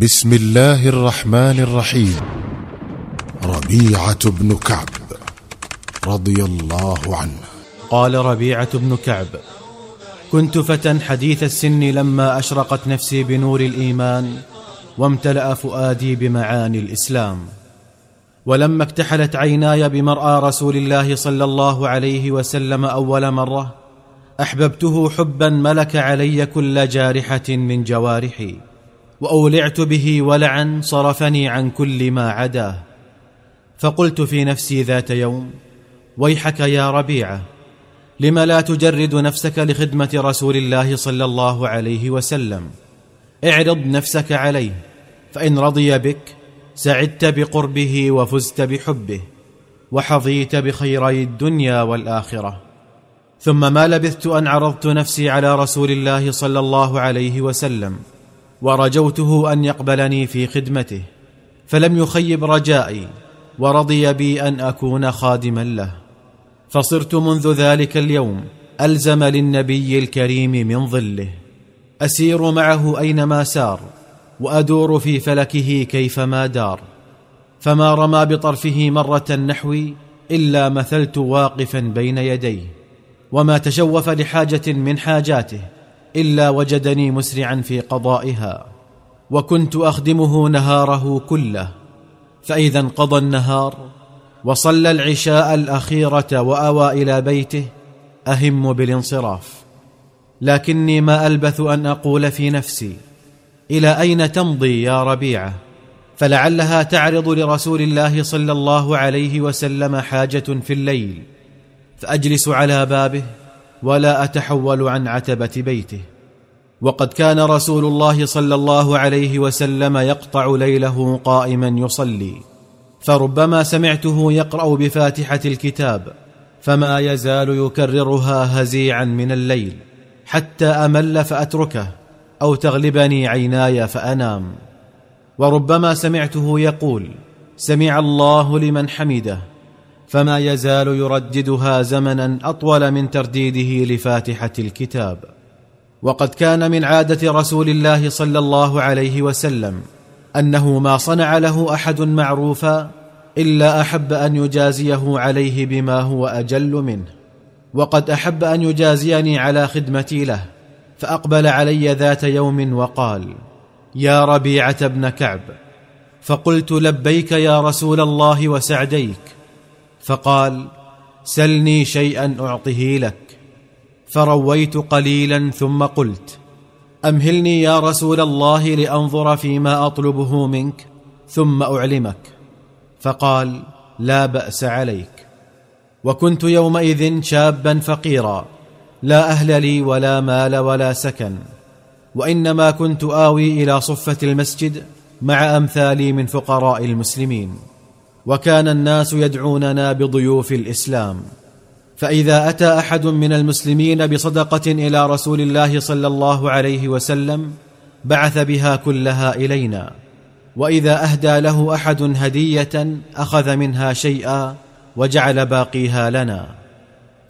بسم الله الرحمن الرحيم. ربيعة بن كعب رضي الله عنه. قال ربيعة بن كعب كنت فتى حديث السن لما أشرقت نفسي بنور الإيمان وامتلأ فؤادي بمعاني الإسلام. ولما اكتحلت عيناي بمرأى رسول الله صلى الله عليه وسلم أول مرة أحببته حبا ملك علي كل جارحة من جوارحي. وأولعت به ولعا صرفني عن كل ما عداه فقلت في نفسي ذات يوم ويحك يا ربيعه لم لا تجرد نفسك لخدمة رسول الله صلى الله عليه وسلم؟ اعرض نفسك عليه فإن رضي بك سعدت بقربه وفزت بحبه وحظيت بخيري الدنيا والآخرة. ثم ما لبثت أن عرضت نفسي على رسول الله صلى الله عليه وسلم ورجوته أن يقبلني في خدمته فلم يخيب رجائي ورضي بي أن أكون خادما له. فصرت منذ ذلك اليوم ألزم للنبي الكريم من ظله. أسير معه أينما سار وأدور في فلكه كيفما دار. فما رمى بطرفه مرة نحوي إلا مثلت واقفا بين يديه وما تشوف لحاجة من حاجاته. إلا وجدني مسرعا في قضائها وكنت أخدمه نهاره كله فإذا انقضى النهار وصلى العشاء الأخيرة وأوى إلى بيته أهم بالانصراف. لكني ما ألبث أن أقول في نفسي إلى أين تمضي يا ربيعة؟ فلعلها تعرض لرسول الله صلى الله عليه وسلم حاجة في الليل فأجلس على بابه ولا أتحول عن عتبة بيته. وقد كان رسول الله صلى الله عليه وسلم يقطع ليله قائما يصلي. فربما سمعته يقرأ بفاتحة الكتاب فما يزال يكررها هزيعا من الليل حتى أمل فأتركه أو تغلبني عيناي فأنام. وربما سمعته يقول سمع الله لمن حمده فما يزال يرددها زمنا أطول من ترديده لفاتحة الكتاب. وقد كان من عادة رسول الله صلى الله عليه وسلم أنه ما صنع له أحد معروفا إلا أحب أن يجازيه عليه بما هو أجل منه. وقد أحب أن يجازيني على خدمتي له فأقبل علي ذات يوم وقال يا ربيعة بن كعب فقلت لبيك يا رسول الله وسعديك فقال سلني شيئا اعطه لك. فرويت قليلا ثم قلت أمهلني يا رسول الله لأنظر فيما أطلبه منك ثم أعلمك. فقال لا بأس عليك. وكنت يومئذ شابا فقيرا لا أهل لي ولا مال ولا سكن. وإنما كنت آوي إلى صفة المسجد مع أمثالي من فقراء المسلمين. وكان الناس يدعوننا بضيوف الإسلام. فإذا أتى أحد من المسلمين بصدقة إلى رسول الله صلى الله عليه وسلم بعث بها كلها إلينا. وإذا أهدى له أحد هدية أخذ منها شيئا وجعل باقيها لنا.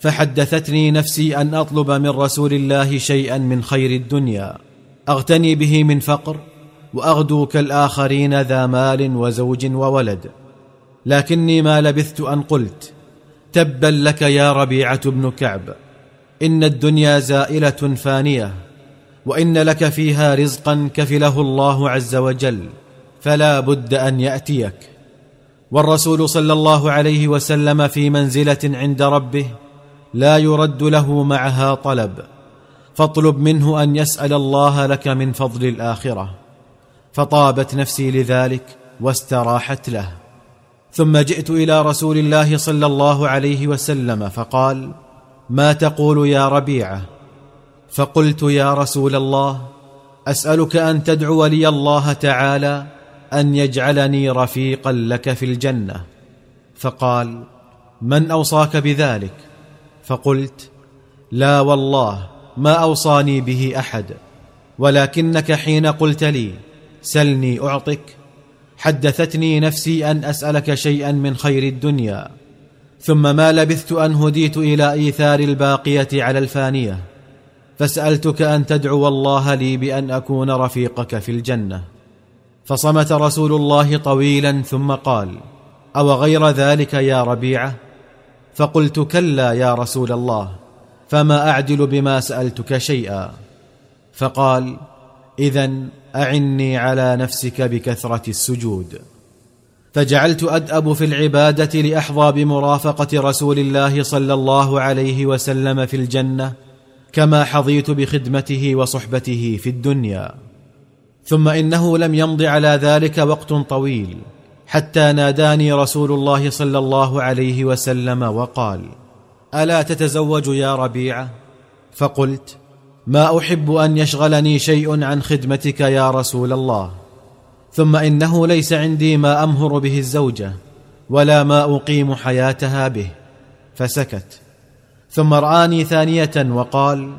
فحدثتني نفسي أن أطلب من رسول الله شيئا من خير الدنيا. أغتني به من فقر وأغدو كالآخرين ذا مال وزوج وولد. لكني ما لبثت أن قلت تبا لك يا ربيعة بن كعب إن الدنيا زائلة فانية وإن لك فيها رزقا كفله الله عز وجل فلا بد أن يأتيك. والرسول صلى الله عليه وسلم في منزلة عند ربه لا يرد له معها طلب فاطلب منه أن يسأل الله لك من فضل الآخرة. فطابت نفسي لذلك واستراحت له. ثم جئت إلى رسول الله صلى الله عليه وسلم فقال ما تقول يا ربيعة؟ فقلت يا رسول الله أسألك أن تدعو لي الله تعالى أن يجعلني رفيقا لك في الجنة. فقال من أوصاك بذلك؟ فقلت لا والله ما أوصاني به أحد ولكنك حين قلت لي سلني أعطك حدثتني نفسي أن أسألك شيئا من خير الدنيا ثم ما لبثت أن هديت إلى إيثار الباقية على الفانية فسألتك أن تدعو الله لي بأن أكون رفيقك في الجنة. فصمت رسول الله طويلا ثم قال أو غير ذلك يا ربيعة؟ فقلت كلا يا رسول الله فما أعدل بما سألتك شيئا. فقال اذا أعني على نفسك بكثرة السجود. فجعلت أدأب في العبادة لأحظى بمرافقة رسول الله صلى الله عليه وسلم في الجنة كما حظيت بخدمته وصحبته في الدنيا. ثم إنه لم يمض على ذلك وقت طويل حتى ناداني رسول الله صلى الله عليه وسلم وقال ألا تتزوج يا ربيعة؟ فقلت ما أحب أن يشغلني شيء عن خدمتك يا رسول الله. ثم إنه ليس عندي ما أمهر به الزوجة ولا ما أقيم حياتها به. فسكت. ثم رآني ثانية وقال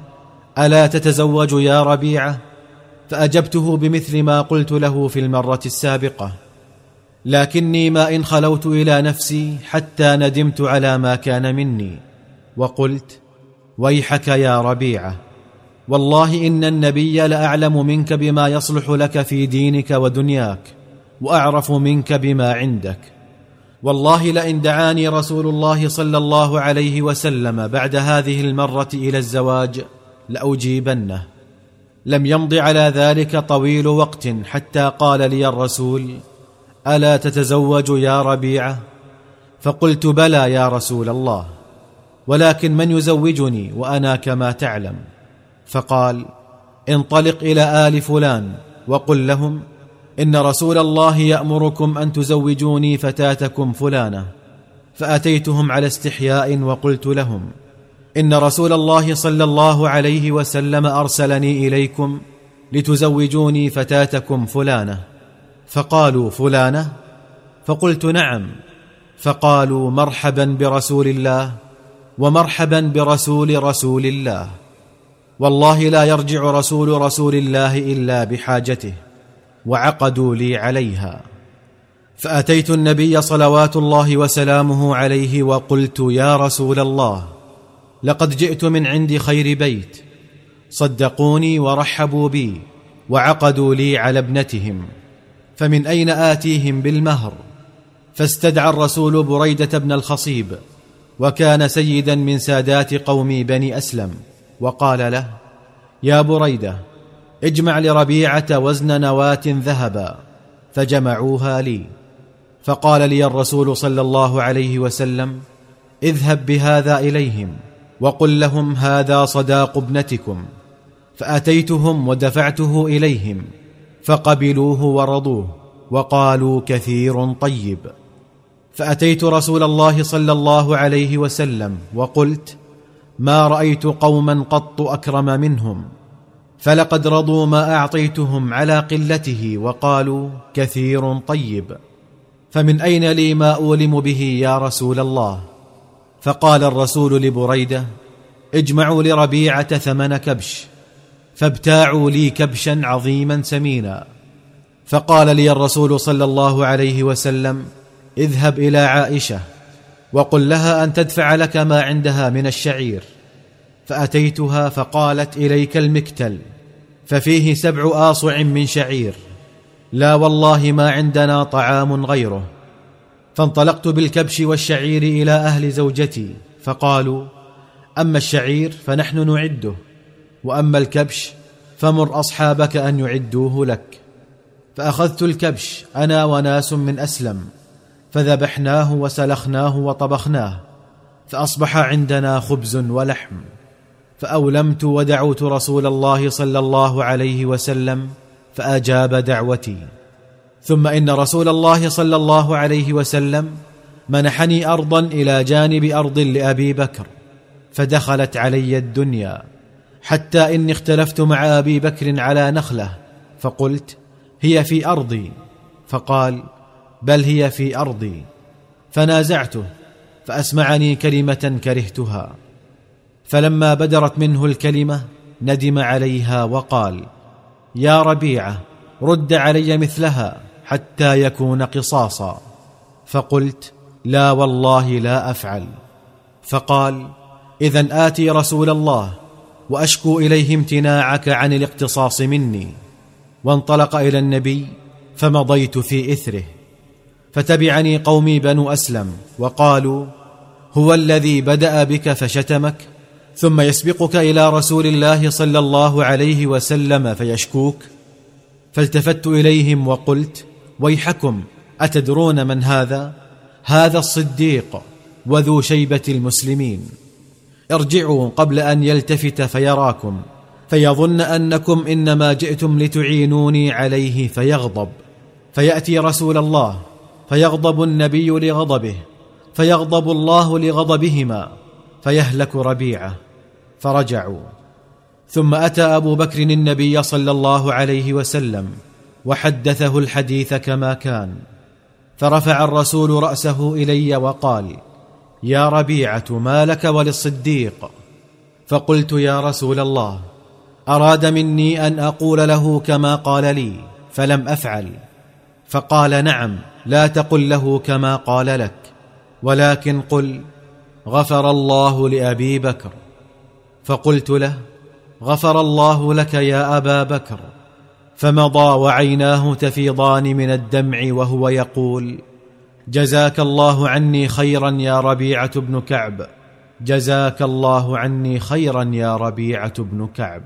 ألا تتزوج يا ربيعة؟ فأجبته بمثل ما قلت له في المرة السابقة. لكني ما إن خلوت إلى نفسي حتى ندمت على ما كان مني. وقلت ويحك يا ربيعة. والله إن النبي لأعلم منك بما يصلح لك في دينك ودنياك وأعرف منك بما عندك. والله لئن دعاني رسول الله صلى الله عليه وسلم بعد هذه المرة إلى الزواج لأجيبنه. لم يمض على ذلك طويل وقت حتى قال لي الرسول ألا تتزوج يا ربيعة؟ فقلت بلى يا رسول الله ولكن من يزوجني وأنا كما تعلم؟ فقال انطلق إلى آل فلان وقل لهم إن رسول الله يأمركم أن تزوجوني فتاتكم فلانة. فأتيتهم على استحياء وقلت لهم إن رسول الله صلى الله عليه وسلم أرسلني إليكم لتزوجوني فتاتكم فلانة. فقالوا فلانة؟ فقلت نعم. فقالوا مرحبا برسول الله ومرحبا برسول رسول الله. والله لا يرجع رسول رسول الله إلا بحاجته وعقدوا لي عليها. فأتيت النبي صلوات الله وسلامه عليه وقلت يا رسول الله لقد جئت من عند خير بيت صدقوني ورحبوا بي وعقدوا لي على ابنتهم فمن أين آتيهم بالمهر؟ فاستدعى الرسول بريدة بن الخصيب وكان سيدا من سادات قوم بني أسلم. وقال له يا بريدة اجمع لربيعة وزن نواة ذهبا فجمعوها لي. فقال لي الرسول صلى الله عليه وسلم اذهب بهذا إليهم وقل لهم هذا صداق ابنتكم. فأتيتهم ودفعته إليهم فقبلوه ورضوه وقالوا كثير طيب. فأتيت رسول الله صلى الله عليه وسلم وقلت ما رأيت قوما قط أكرم منهم فلقد رضوا ما أعطيتهم على قلته وقالوا كثير طيب. فمن أين لي ما أولم به يا رسول الله؟ فقال الرسول لبريدة اجمعوا لربيعة ثمن كبش فابتاعوا لي كبشا عظيما سمينا. فقال لي الرسول صلى الله عليه وسلم اذهب إلى عائشة وقل لها أن تدفع لك ما عندها من الشعير. فأتيتها فقالت إليك المكتل ففيه سبع آصع من شعير. لا والله ما عندنا طعام غيره. فانطلقت بالكبش والشعير إلى أهل زوجتي فقالوا أما الشعير فنحن نعده وأما الكبش فمر أصحابك أن يعدوه لك. فأخذت الكبش أنا وناس من أسلم. فذبحناه وسلخناه وطبخناه فأصبح عندنا خبز ولحم فأولمت ودعوت رسول الله صلى الله عليه وسلم فأجاب دعوتي. ثم إن رسول الله صلى الله عليه وسلم منحني أرضا إلى جانب أرض لأبي بكر فدخلت علي الدنيا حتى إني اختلفت مع أبي بكر على نخلة فقلت هي في أرضي. فقال بل هي في أرضي. فنازعته فأسمعني كلمة كرهتها. فلما بدرت منه الكلمة ندم عليها وقال يا ربيعة رد علي مثلها حتى يكون قصاصا. فقلت لا والله لا أفعل. فقال اذا آتي رسول الله وأشكو إليه امتناعك عن الاقتصاص مني. وانطلق إلى النبي فمضيت في إثره. فتبعني قومي بنو أسلم وقالوا هو الذي بدأ بك فشتمك ثم يسبقك إلى رسول الله صلى الله عليه وسلم فيشكوك؟ فالتفت إليهم وقلت ويحكم أتدرون من هذا؟ هذا الصديق وذو شيبة المسلمين. ارجعوا قبل أن يلتفت فيراكم فيظن أنكم إنما جئتم لتعينوني عليه فيغضب. فيأتي رسول الله فيغضب النبي لغضبه فيغضب الله لغضبهما فيهلك ربيعه فرجعوا. ثم أتى أبو بكر النبي صلى الله عليه وسلم وحدثه الحديث كما كان فرفع الرسول رأسه إلي وقال يا ربيعة ما لك وللصديق؟ فقلت يا رسول الله أراد مني أن أقول له كما قال لي فلم أفعل. فقال نعم. لا تقل له كما قال لك ولكن قل غفر الله لأبي بكر. فقلت له غفر الله لك يا أبا بكر. فمضى وعيناه تفيضان من الدمع وهو يقول جزاك الله عني خيرا يا ربيعة بن كعب. جزاك الله عني خيرا يا ربيعة بن كعب.